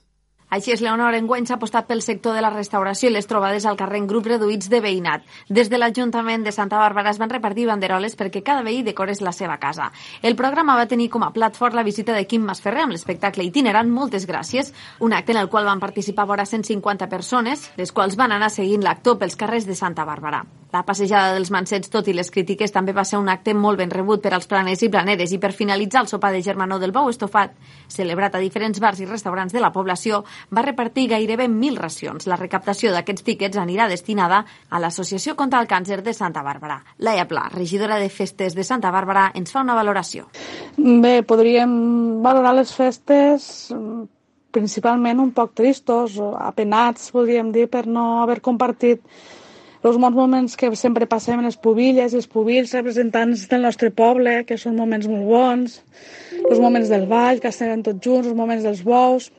Així és, Leonor, enguany s'ha apostat pel sector de la restauració i les trobades al carrer en grups reduïts de veïnat. Des de l'Ajuntament de Santa Bàrbara es van repartir banderoles perquè cada veí decorés la seva casa. El programa va tenir com a plat fort la visita de Quim Masferrer amb l'espectacle itinerant Moltes Gràcies, un acte en el qual van participar vora 150 persones, les quals van anar seguint l'actor pels carrers de Santa Bàrbara. La passejada dels mancets, tot i les crítiques, també va ser un acte molt ben rebut per als planers i planeres i per finalitzar el sopar de germanor del bou estofat, celebrat a diferents bars i restaurants de la població, va repartir gairebé mil racions. La recaptació d'aquests tíquets anirà destinada a l'Associació contra el Càncer de Santa Bàrbara. Laia Pla, regidora de Festes de Santa Bàrbara, ens fa una valoració. Bé, podríem valorar les festes mm, principalment un poc tristos, apenats, podríem dir, per no haver compartit els bons moments que sempre passem en les pubilles, els pubils representants del nostre poble, que són moments molt bons, els moments del ball, que estem tots junts, els moments dels bous,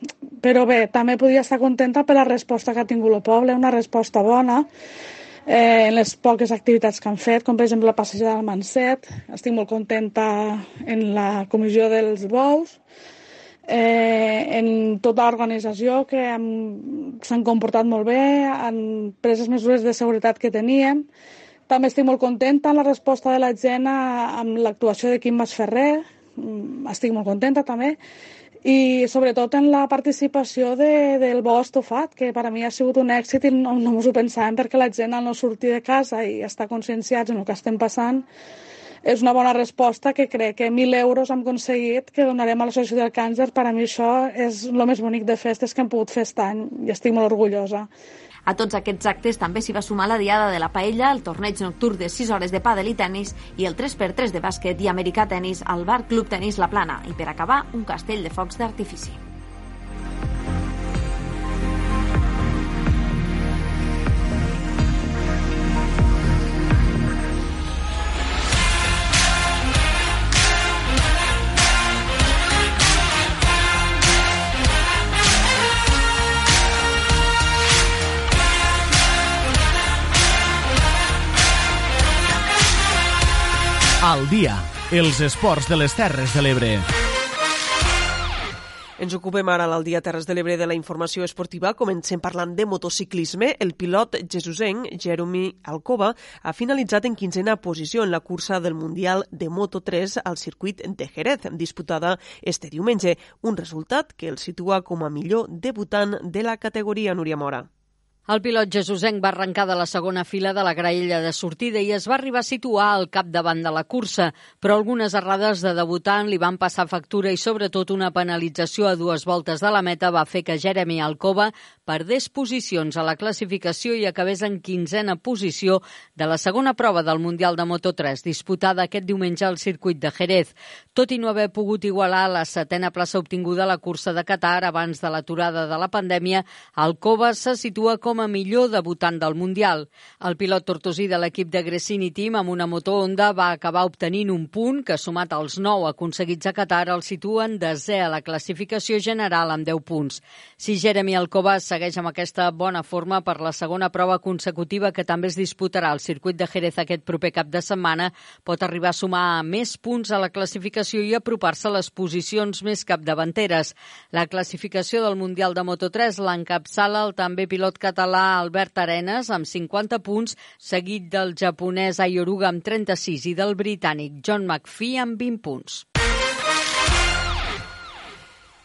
però bé, també podia estar contenta per la resposta que ha tingut el poble, una resposta bona, eh, en les poques activitats que han fet, com per exemple la passejada del Manset. Estic molt contenta en la comissió dels bous, eh, en tota l'organització que s'han comportat molt bé, han pres les mesures de seguretat que teníem. També estic molt contenta amb la resposta de la gent amb l'actuació de Quim Masferrer, mm, estic molt contenta també, i sobretot en la participació de, del bo estofat, que per a mi ha sigut un èxit i no, no m'ho pensàvem perquè la gent al no sortir de casa i estar conscienciats en el que estem passant és una bona resposta que crec que 1.000 euros hem aconseguit que donarem a l'Associació del Càncer. Per a mi això és el més bonic de festes que hem pogut fer aquest any i estic molt orgullosa. A tots aquests actes també s'hi va sumar la Diada de la Paella, el torneig nocturn de 6 hores de pàdel i tennis i el 3x3 de bàsquet i americà tennis al Bar Club Tenis La Plana i per acabar un castell de focs d'artifici. Al dia, els esports de les Terres de l'Ebre. Ens ocupem ara al dia Terres de l'Ebre de la informació esportiva. Comencem parlant de motociclisme. El pilot jesusenc Jeremy Alcoba ha finalitzat en quinzena posició en la cursa del Mundial de Moto3 al circuit de Jerez, disputada este diumenge. Un resultat que el situa com a millor debutant de la categoria Núria Mora. El pilot Jesusenc va arrencar de la segona fila de la graella de sortida i es va arribar a situar al capdavant de la cursa, però algunes errades de debutant li van passar factura i sobretot una penalització a dues voltes de la meta va fer que Jeremy Alcoba perdés posicions a la classificació i acabés en quinzena posició de la segona prova del Mundial de Moto3, disputada aquest diumenge al circuit de Jerez. Tot i no haver pogut igualar la setena plaça obtinguda a la cursa de Qatar abans de l'aturada de la pandèmia, Alcoba se situa com com a millor debutant del Mundial. El pilot tortosí de l'equip de Gresini Team amb una moto Honda va acabar obtenint un punt que, sumat als 9 aconseguits a Qatar, el situen desè a la classificació general amb 10 punts. Si Jeremy Alcoba segueix amb aquesta bona forma per la segona prova consecutiva que també es disputarà al circuit de Jerez aquest proper cap de setmana, pot arribar a sumar més punts a la classificació i apropar-se a les posicions més capdavanteres. La classificació del Mundial de Moto3 l'encapçala el també pilot català català Albert Arenas amb 50 punts, seguit del japonès Ayoruga amb 36 i del britànic John McPhee amb 20 punts.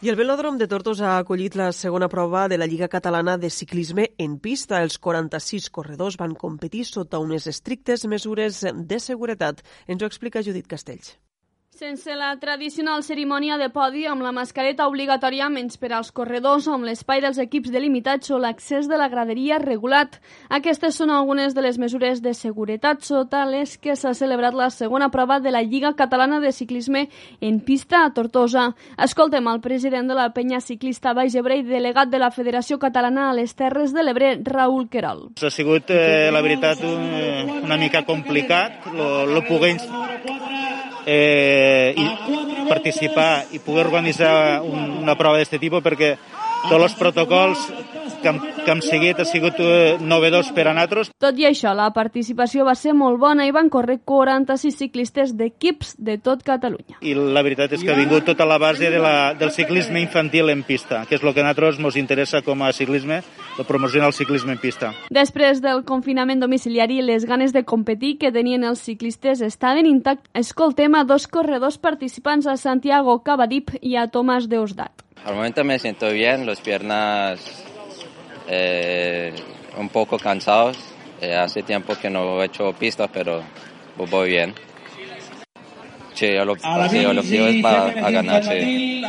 I el velòdrom de Tortosa ha acollit la segona prova de la Lliga Catalana de Ciclisme en pista. Els 46 corredors van competir sota unes estrictes mesures de seguretat. Ens ho explica Judit Castells. Sense la tradicional cerimònia de podi amb la mascareta obligatòria menys per als corredors amb l'espai dels equips delimitats o l'accés de la graderia regulat. Aquestes són algunes de les mesures de seguretat sota les que s'ha celebrat la segona prova de la Lliga Catalana de Ciclisme en pista a Tortosa. Escoltem el president de la penya ciclista Baix Ebre i delegat de la Federació Catalana a les Terres de l'Ebre, Raül Querol. Ha sigut, eh, la veritat, un, una mica complicat, lo, lo poder eh, i participar i poder organitzar un, una prova d'aquest tipus perquè tots els protocols que hem, que hem seguit ha sigut eh, novedós per a nosaltres. Tot i això, la participació va ser molt bona i van córrer 46 ciclistes d'equips de tot Catalunya. I la veritat és que ha vingut tota la base de la, del ciclisme infantil en pista, que és el que a nosaltres ens interessa com a ciclisme, la promoció del ciclisme en pista. Després del confinament domiciliari, les ganes de competir que tenien els ciclistes estaven intactes. Escoltem a dos corredors participants, a Santiago Cabadip i a Tomàs Deusdat. Al momento me siento bien, las piernas eh, un poco cansados. Eh, hace tiempo que no he hecho pistas, pero voy bien. Sí, el, objetivo es para a ganar, sí.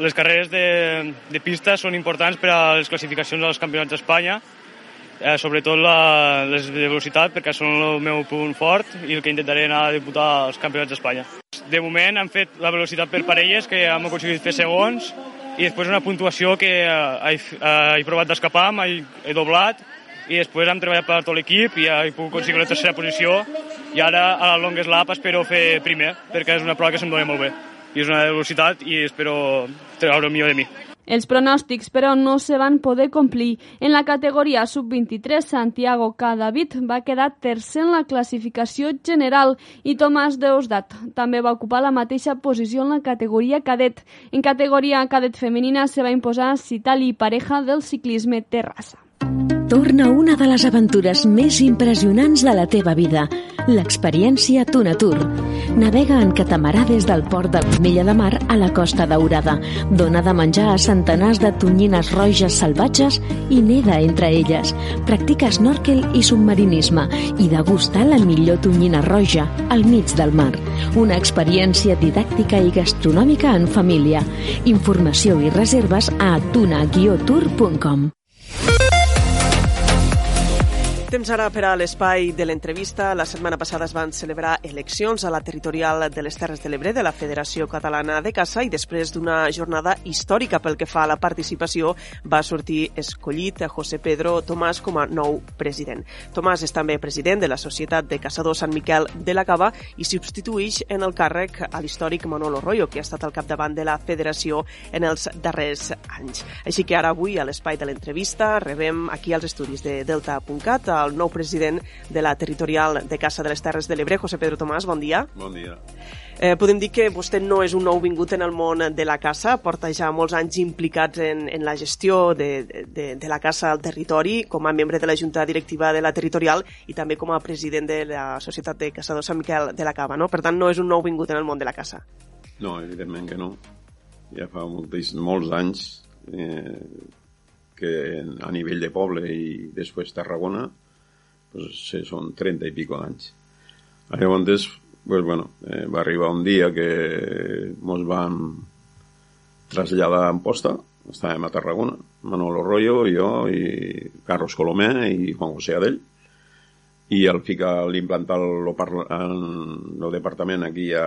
Les carreres de, de pista són importants per a les classificacions dels campionats d'Espanya, eh, sobretot la, les de velocitat, perquè són el meu punt fort i el que intentaré anar a disputar als campionats d'Espanya. De moment hem fet la velocitat per parelles, que hem aconseguit fer segons, i després una puntuació que eh, he, eh, he provat d'escapar, he, he doblat, i després hem treballat per tot l'equip i he pogut aconseguir la tercera posició i ara a la Longest Lap espero fer primer perquè és una prova que se'm dona molt bé i és una velocitat i espero treure el millor de mi. Els pronòstics, però, no se van poder complir. En la categoria sub-23, Santiago Cadavid va quedar tercer en la classificació general i Tomàs Deusdat també va ocupar la mateixa posició en la categoria cadet. En categoria cadet femenina se va imposar Citali Pareja del ciclisme terrassa. Torna una de les aventures més impressionants de la teva vida, l'experiència Tunatur. Navega en catamarà des del port de Mella de Mar a la Costa Daurada. Dona de menjar a centenars de tonyines roges salvatges i neda entre elles. Practica snorkel i submarinisme i degusta la millor tonyina roja al mig del mar. Una experiència didàctica i gastronòmica en família. Informació i reserves a tuna-tour.com. Temps ara per a l'espai de l'entrevista. La setmana passada es van celebrar eleccions a la territorial de les Terres de l'Ebre de la Federació Catalana de Caça i després d'una jornada històrica pel que fa a la participació va sortir escollit a José Pedro Tomàs com a nou president. Tomàs és també president de la Societat de Caçadors Sant Miquel de la Cava i substitueix en el càrrec a l'històric Manolo Royo, que ha estat al capdavant de la federació en els darrers anys. Així que ara avui a l'espai de l'entrevista rebem aquí als estudis de Delta.cat el nou president de la territorial de Caça de les Terres de l'Ebre, José Pedro Tomàs, bon dia. Bon dia. Eh, podem dir que vostè no és un nou vingut en el món de la caça, porta ja molts anys implicats en, en la gestió de, de, de la caça al territori, com a membre de la Junta Directiva de la Territorial i també com a president de la Societat de Caçadors Sant Miquel de la Cava, no? Per tant, no és un nou vingut en el món de la caça. No, evidentment que no. Ja fa molts, molts anys eh, que a nivell de poble i després Tarragona pues, sí, són 30 i pico d'anys. Llavors, pues, bueno, eh, va arribar un dia que ens vam traslladar a Amposta, estàvem a Tarragona, Manolo Rollo, jo i Carlos Colomé i Juan José Adell, i al ficar l'implantar el, el departament aquí a,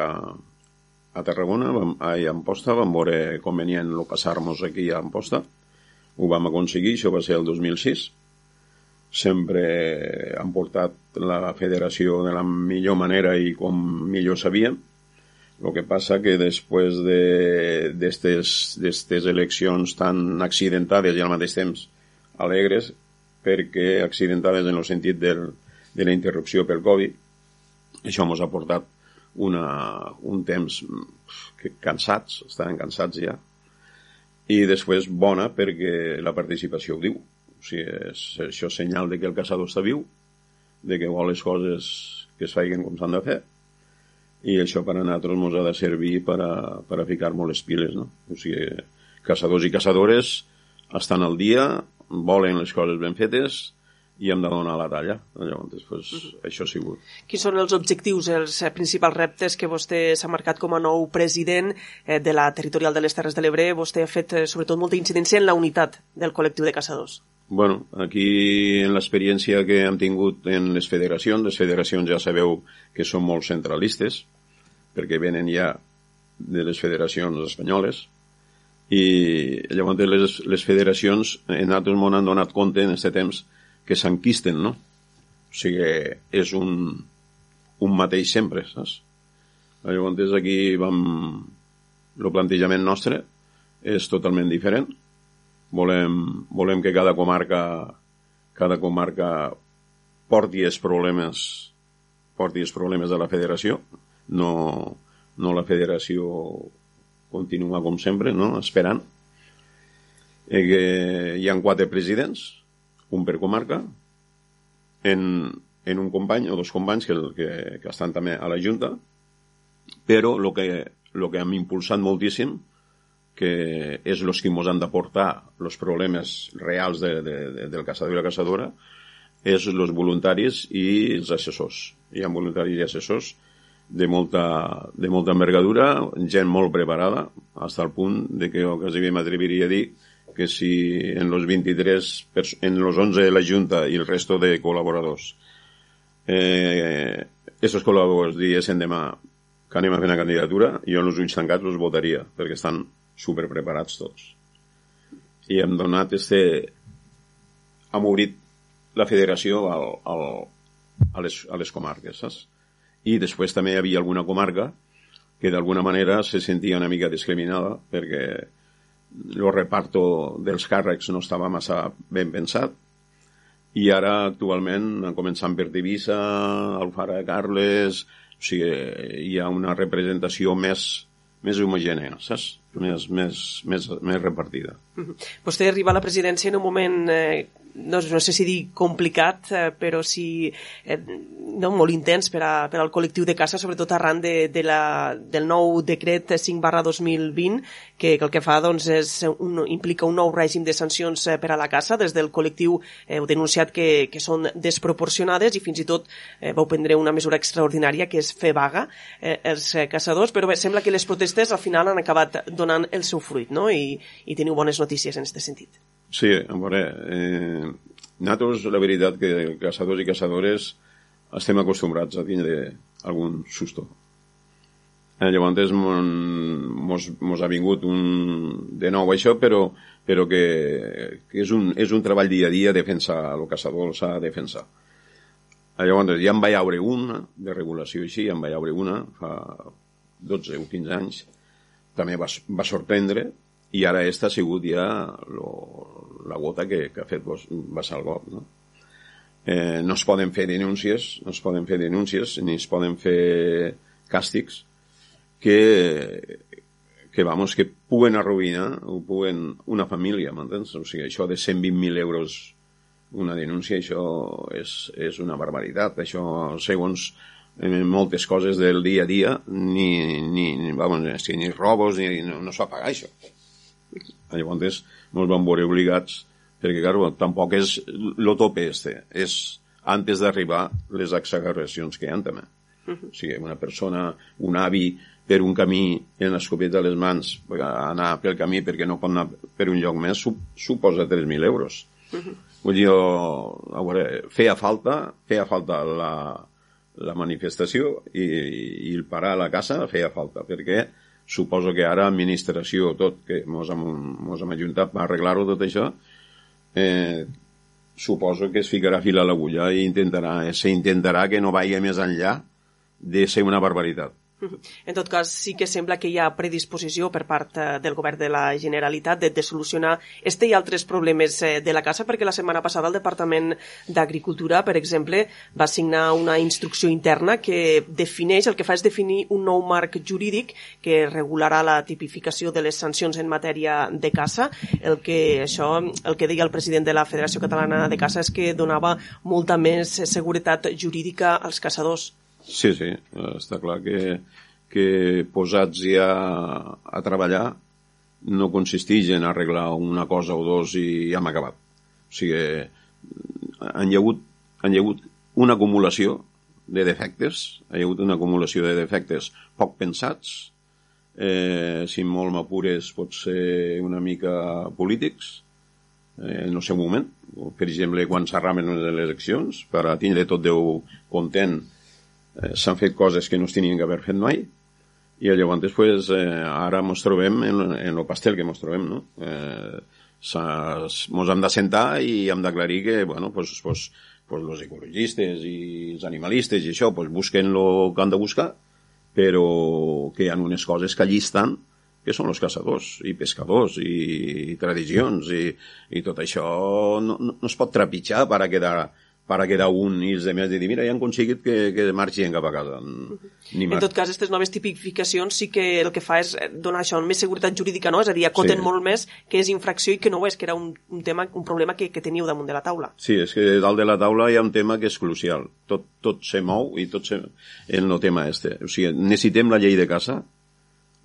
a Tarragona, vam, a Amposta, vam veure convenient lo passar-nos aquí a Amposta, ho vam aconseguir, això va ser el 2006, sempre han portat la federació de la millor manera i com millor sabien. El que passa que després d'aquestes de, eleccions tan accidentades i al mateix temps alegres, perquè accidentades en el sentit del, de la interrupció pel Covid, això ens ha portat una, un temps que cansats, estaven cansats ja, i després bona perquè la participació ho diu. O sigui, és, això és senyal de que el caçador està viu, de que vol les coses que es feien com s'han de fer, i això per a nosaltres ens ha de servir per a, per a ficar-nos les piles, no? O sigui, caçadors i caçadores estan al dia, volen les coses ben fetes, i hem de donar la talla. Llavors, pues, uh -huh. això ha sigut. Quins són els objectius, els eh, principals reptes que vostè s'ha marcat com a nou president eh, de la territorial de les Terres de l'Ebre? Vostè ha fet eh, sobretot molta incidència en la unitat del col·lectiu de caçadors. Bueno, aquí en l'experiència que hem tingut en les federacions, les federacions ja sabeu que són molt centralistes, perquè venen ja de les federacions espanyoles, i llavors les, les federacions en altres món han donat compte en aquest temps que s'enquisten, no? O sigui, és un, un mateix sempre, saps? Llavors aquí vam... El plantejament nostre és totalment diferent. Volem, volem que cada comarca cada comarca porti els problemes porti els problemes de la federació no, no la federació continua com sempre, no? esperant eh, hi ha quatre presidents un per comarca, en, en un company o dos companys que, que, que estan també a la Junta, però el que, lo que hem impulsat moltíssim que és els que ens han d'aportar els problemes reals de, de, de, del caçador i la caçadora és els voluntaris i els assessors. Hi ha voluntaris i assessors de molta, de molta envergadura, gent molt preparada, fins al punt de que quasi m'atreviria a dir que si en los 23, en los 11 de la Junta y el resto de colaboradors, eh, esos col·laboradors diguessin demà que anem a fer una candidatura, jo en els ulls tancats els votaria, perquè estan super preparats tots. I hem donat este... hem obrit la federació al, al, a, les, a les comarques, saps? I després també hi havia alguna comarca que d'alguna manera se sentia una mica discriminada perquè el reparto dels càrrecs no estava massa ben pensat i ara actualment començant per Divisa, Alfara Carles, o sigui, hi ha una representació més, més homogènea, saps? Més, més, més, més repartida. Vostè arriba a la presidència en un moment eh, no, no sé si dir complicat, eh, però sí eh, no, molt intens per, a, per al col·lectiu de caça, sobretot arran de, de la, del nou decret 5 barra 2020, que, que el que fa doncs, és un, implica un nou règim de sancions eh, per a la caça. Des del col·lectiu heu denunciat que, que són desproporcionades i fins i tot eh, vau prendre una mesura extraordinària que és fer vaga eh, els caçadors, però bé, sembla que les protestes al final han acabat donant el seu fruit no? I, i teniu bones notícies en aquest sentit. Sí, a veure, eh, nosaltres la veritat que caçadors i caçadores estem acostumbrats a tindre algun susto. Eh, llavors mos, mos ha vingut un, de nou això, però, però que, que és, un, és un treball dia a dia defensar el caçador, s'ha de defensar. Eh, llavors ja en vaig haure una de regulació així, ja en vaig haure una fa 12 o 15 anys, també va, va sorprendre, i ara esta ha sigut ja lo, la gota que, que ha fet vessar el got, no? Eh, no es poden fer denúncies, no es poden fer denúncies, ni es poden fer càstigs que, que, vamos, que puguen arruïnar o puguen una família, m'entens? O sigui, això de 120.000 euros una denúncia, això és, és una barbaritat. Això, segons eh, moltes coses del dia a dia, ni, ni, ni, vamos, ni robos, ni, no, no s'ho va pagar, això. Llavors, ens vam veure obligats Perquè, claro, tampoc és el tope este, és antes d'arribar les exageracions que hi ha també. Uh -huh. O sigui, una persona, un avi, per un camí en l'escopeta a les mans, anar pel camí perquè no pot anar per un lloc més, suposa 3.000 euros. Uh -huh. Vull dir, a veure, feia falta, feia falta la, la manifestació i, i el parar a la casa feia falta, perquè suposo que ara administració, tot, que mos hem, mos hem ajuntat per arreglar-ho tot això, eh, suposo que es ficarà fil a l'agulla i intentarà, s'intentarà que no vagi més enllà de ser una barbaritat. En tot cas, sí que sembla que hi ha predisposició per part eh, del govern de la Generalitat de, de solucionar este i altres problemes eh, de la casa, perquè la setmana passada el Departament d'Agricultura, per exemple, va signar una instrucció interna que defineix, el que fa és definir un nou marc jurídic que regularà la tipificació de les sancions en matèria de caça. El que, això, el que deia el president de la Federació Catalana de Caça és que donava molta més seguretat jurídica als caçadors. Sí, sí, està clar que, que posats ja a treballar no consisteix en arreglar una cosa o dos i ja hem acabat. O sigui, han hi hagut, han hi hagut una acumulació de defectes, hi ha hagut una acumulació de defectes poc pensats, eh, si molt m'apures pot ser una mica polítics, eh, en el seu moment. Per exemple, quan s'arramen les eleccions, per a tindre tot Déu content eh, s'han fet coses que no es tenien que haver fet mai i llavors pues, eh, ara ens trobem en, en el pastel que ens trobem no? eh, mos hem de sentar i hem d'aclarir que bueno, pues, pues, pues los ecologistes i els animalistes i això pues, busquen el que han de buscar però que hi ha unes coses que allí estan que són els caçadors i pescadors i, i tradicions i, i tot això no, no, no es pot trepitjar per a quedar para quedar un i els demés dir, mira, ja han aconseguit que, que marxin cap a casa. Ni en tot cas, aquestes noves tipificacions sí que el que fa és donar això, més seguretat jurídica, no? És a dir, acoten sí. molt més que és infracció i que no ho és, que era un, un tema, un problema que, que teníeu damunt de la taula. Sí, és que dalt de la taula hi ha un tema que és crucial. Tot, tot se mou i tot se... en el tema este. O sigui, necessitem la llei de casa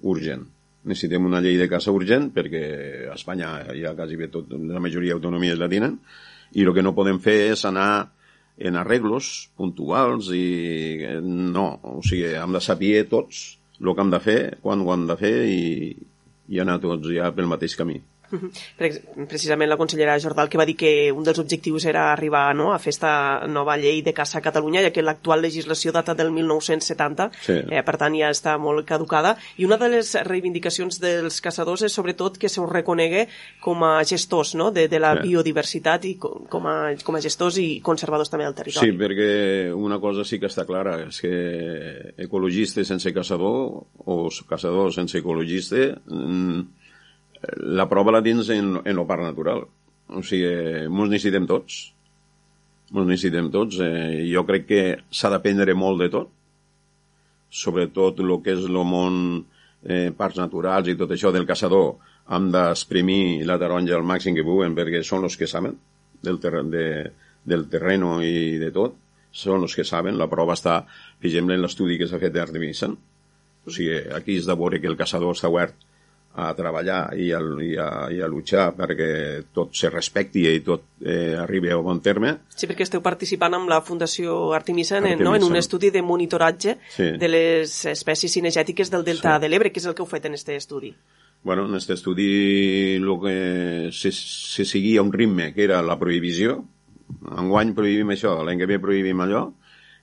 urgent necessitem una llei de casa urgent perquè a Espanya ja quasi bé tot, la majoria d'autonomies la tenen i el que no podem fer és anar en arreglos puntuals i no, o sigui, hem de saber tots el que hem de fer, quan ho hem de fer i, i anar tots ja pel mateix camí. Precisament la consellera Jordal que va dir que un dels objectius era arribar no, a fer esta nova llei de caça a Catalunya, ja que l'actual legislació data del 1970, sí. eh, per tant ja està molt caducada. I una de les reivindicacions dels caçadors és sobretot que se us reconegue com a gestors no, de, de la sí. biodiversitat i com a, com a gestors i conservadors també del territori. Sí, perquè una cosa sí que està clara, és que ecologista sense caçador o caçador sense ecologista mmm, la prova la tens en, en el parc natural. O sigui, ens necessitem tots. Ens necessitem tots. Eh, jo crec que s'ha d'aprendre molt de tot, sobretot el que és el món eh, parcs naturals i tot això del caçador, hem d'exprimir la taronja al màxim que puguen perquè són els que saben del, terreny, de, del terreno i de tot, són els que saben. La prova està, per exemple, en l'estudi que s'ha fet d'Artemisen. O sigui, aquí és de veure que el caçador està obert a treballar i a, i a, i a luchar perquè tot se respecti i tot eh, arribi a bon terme. Sí, perquè esteu participant amb la Fundació Artemisa en, no? en un estudi de monitoratge sí. de les espècies cinegètiques del Delta sí. de l'Ebre, que és el que heu fet en aquest estudi. Bueno, en aquest estudi el que se, se seguia un ritme que era la prohibició. Enguany prohibim això, l'any que ve prohibim allò,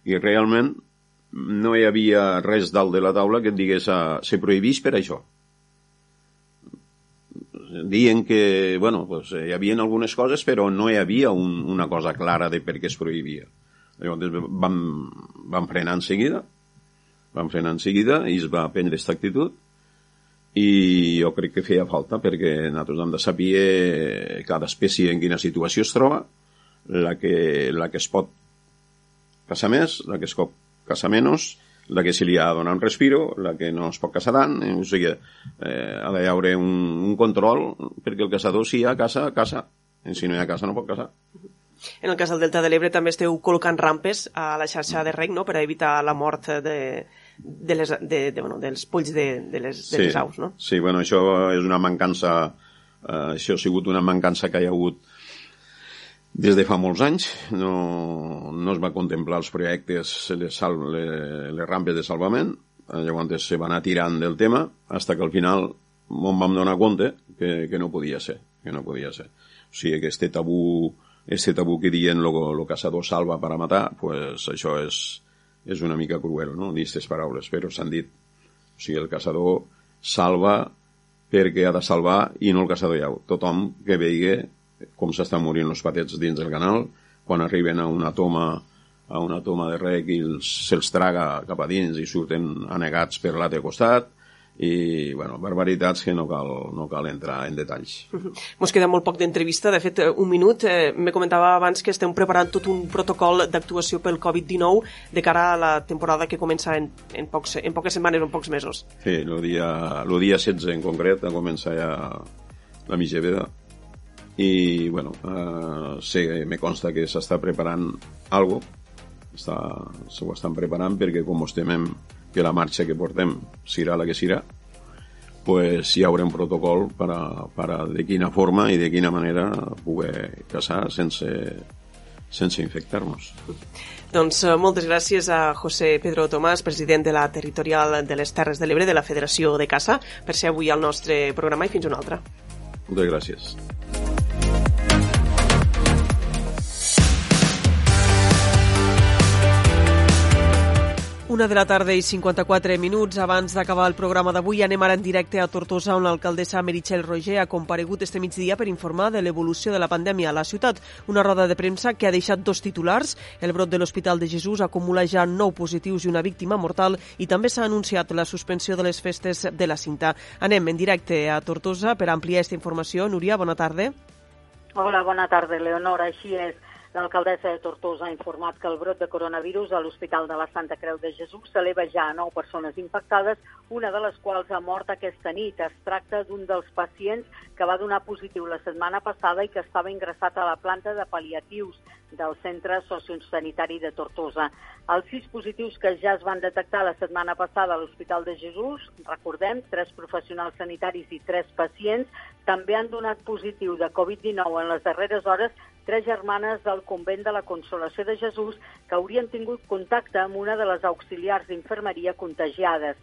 i realment no hi havia res dalt de la taula que et digués ah, se prohibís per això dient que, bueno, pues, eh, hi havia algunes coses, però no hi havia un, una cosa clara de per què es prohibia. Llavors vam, vam frenar en seguida, vam frenar en seguida i es va prendre aquesta actitud i jo crec que feia falta perquè nosaltres hem de saber cada espècie en quina situació es troba, la que, la que es pot caçar més, la que es pot caçar menys, la que se li ha de donar un respiro, la que no es pot caçar tant, eh, o sigui, eh, ha d'haver un, un control, perquè el caçador si hi ha caça, caça, i si no hi ha caça no pot caçar. En el cas del Delta de l'Ebre també esteu col·locant rampes a la xarxa de rec, no?, per a evitar la mort de, de les, de, de, bueno, dels polls de, de, les, de sí, les aus, no? Sí, bueno, això és una mancança, eh, això ha sigut una mancança que hi ha hagut Des de fa molts anys no, no es va contemplar els projectes, les, sal, les, les rampes de salvament, llavors se va anar tirant del tema, fins que al final em vam donar compte que, que no podia ser, que no podia ser. O sigui, que este tabú, este tabú que diuen lo, lo caçador salva per a matar, pues això és, és una mica cruel, no?, dir aquestes paraules, però s'han dit. O sigui, el caçador salva perquè ha de salvar i no el caçador llau. Tothom que vegi com s'estan morint els patets dins del canal, quan arriben a una toma a una toma de rec i se'ls traga cap a dins i surten anegats per l'altre costat, i, bueno, barbaritats que no cal, no cal entrar en detalls. Ens queda molt poc d'entrevista, de fet, eh, un minut. Eh, me comentava abans que estem preparant tot un protocol d'actuació pel Covid-19 de cara a la temporada que comença en, en, pocs, en poques setmanes o en pocs mesos. Sí, el dia, el dia 16 en concret a començar ja la mitja veda i bueno, eh, sé, me consta que s'està preparant algo està, se ho estan preparant perquè com estem en, que la marxa que portem serà la que serà pues hi haurà un protocol per a, per a de quina forma i de quina manera poder caçar sense, sense infectar-nos. Doncs eh, moltes gràcies a José Pedro Tomàs, president de la Territorial de les Terres de l'Ebre de la Federació de Caça, per ser avui al nostre programa i fins una altra. Moltes gràcies. Una de la tarda i 54 minuts abans d'acabar el programa d'avui anem ara en directe a Tortosa on l'alcaldessa Meritxell Roger ha comparegut este migdia per informar de l'evolució de la pandèmia a la ciutat. Una roda de premsa que ha deixat dos titulars. El brot de l'Hospital de Jesús acumula ja nou positius i una víctima mortal i també s'ha anunciat la suspensió de les festes de la cinta. Anem en directe a Tortosa per ampliar aquesta informació. Núria, bona tarda. Hola, bona tarda, Leonor. Així és. L'alcaldessa de Tortosa ha informat que el brot de coronavirus a l'Hospital de la Santa Creu de Jesús s'eleva ja a nou persones infectades, una de les quals ha mort aquesta nit. Es tracta d'un dels pacients que va donar positiu la setmana passada i que estava ingressat a la planta de paliatius del Centre Sociosanitari de Tortosa. Els sis positius que ja es van detectar la setmana passada a l'Hospital de Jesús, recordem, tres professionals sanitaris i tres pacients, també han donat positiu de Covid-19 en les darreres hores tres germanes del convent de la Consolació de Jesús que haurien tingut contacte amb una de les auxiliars d'infermeria contagiades.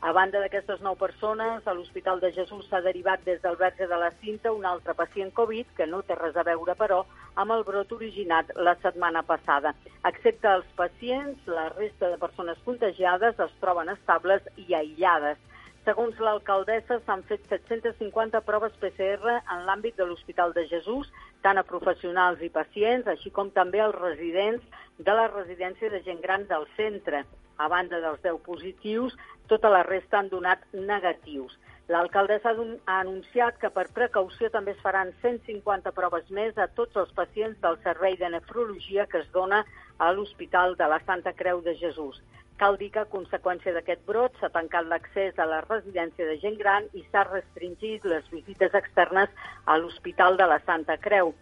A banda d'aquestes nou persones, a l'Hospital de Jesús s'ha derivat des del Verge de la Cinta un altre pacient Covid, que no té res a veure, però, amb el brot originat la setmana passada. Excepte els pacients, la resta de persones contagiades es troben estables i aïllades. Segons l'alcaldessa, s'han fet 750 proves PCR en l'àmbit de l'Hospital de Jesús, tant a professionals i pacients, així com també als residents de la residència de gent gran del centre. A banda dels 10 positius, tota la resta han donat negatius. L'alcaldessa ha anunciat que per precaució també es faran 150 proves més a tots els pacients del servei de nefrologia que es dona a l'Hospital de la Santa Creu de Jesús. Cal dir que, a conseqüència d'aquest brot, s'ha tancat l'accés a la residència de gent gran i s'ha restringit les visites externes a l'Hospital de la Santa Creu.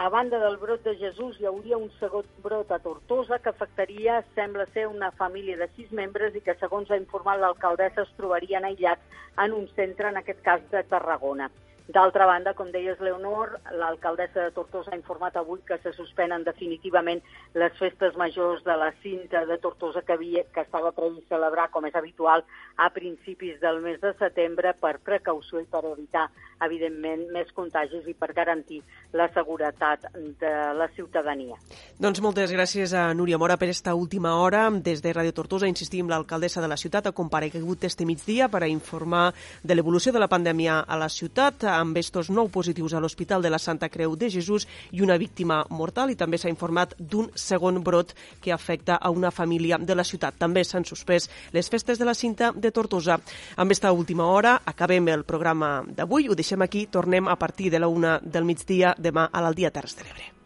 A banda del brot de Jesús, hi hauria un segon brot a Tortosa que afectaria, sembla ser, una família de sis membres i que, segons ha informat l'alcaldessa, es trobarien aïllats en un centre, en aquest cas de Tarragona. D'altra banda, com deies, Leonor, l'alcaldessa de Tortosa ha informat avui que se suspenen definitivament les festes majors de la cinta de Tortosa que, havia, que estava previst celebrar, com és habitual, a principis del mes de setembre per precaució i per evitar, evidentment, més contagis i per garantir la seguretat de la ciutadania. Doncs moltes gràcies a Núria Mora per esta última hora. Des de Ràdio Tortosa insistim, l'alcaldessa de la ciutat ha comparegut este migdia per a informar de l'evolució de la pandèmia a la ciutat amb estos nou positius a l'Hospital de la Santa Creu de Jesús i una víctima mortal i també s'ha informat d'un segon brot que afecta a una família de la ciutat. També s'han suspès les festes de la cinta de Tortosa. Amb esta última hora acabem el programa d'avui, ho deixem aquí, tornem a partir de la una del migdia demà a l'Aldia Terres de l'Ebre.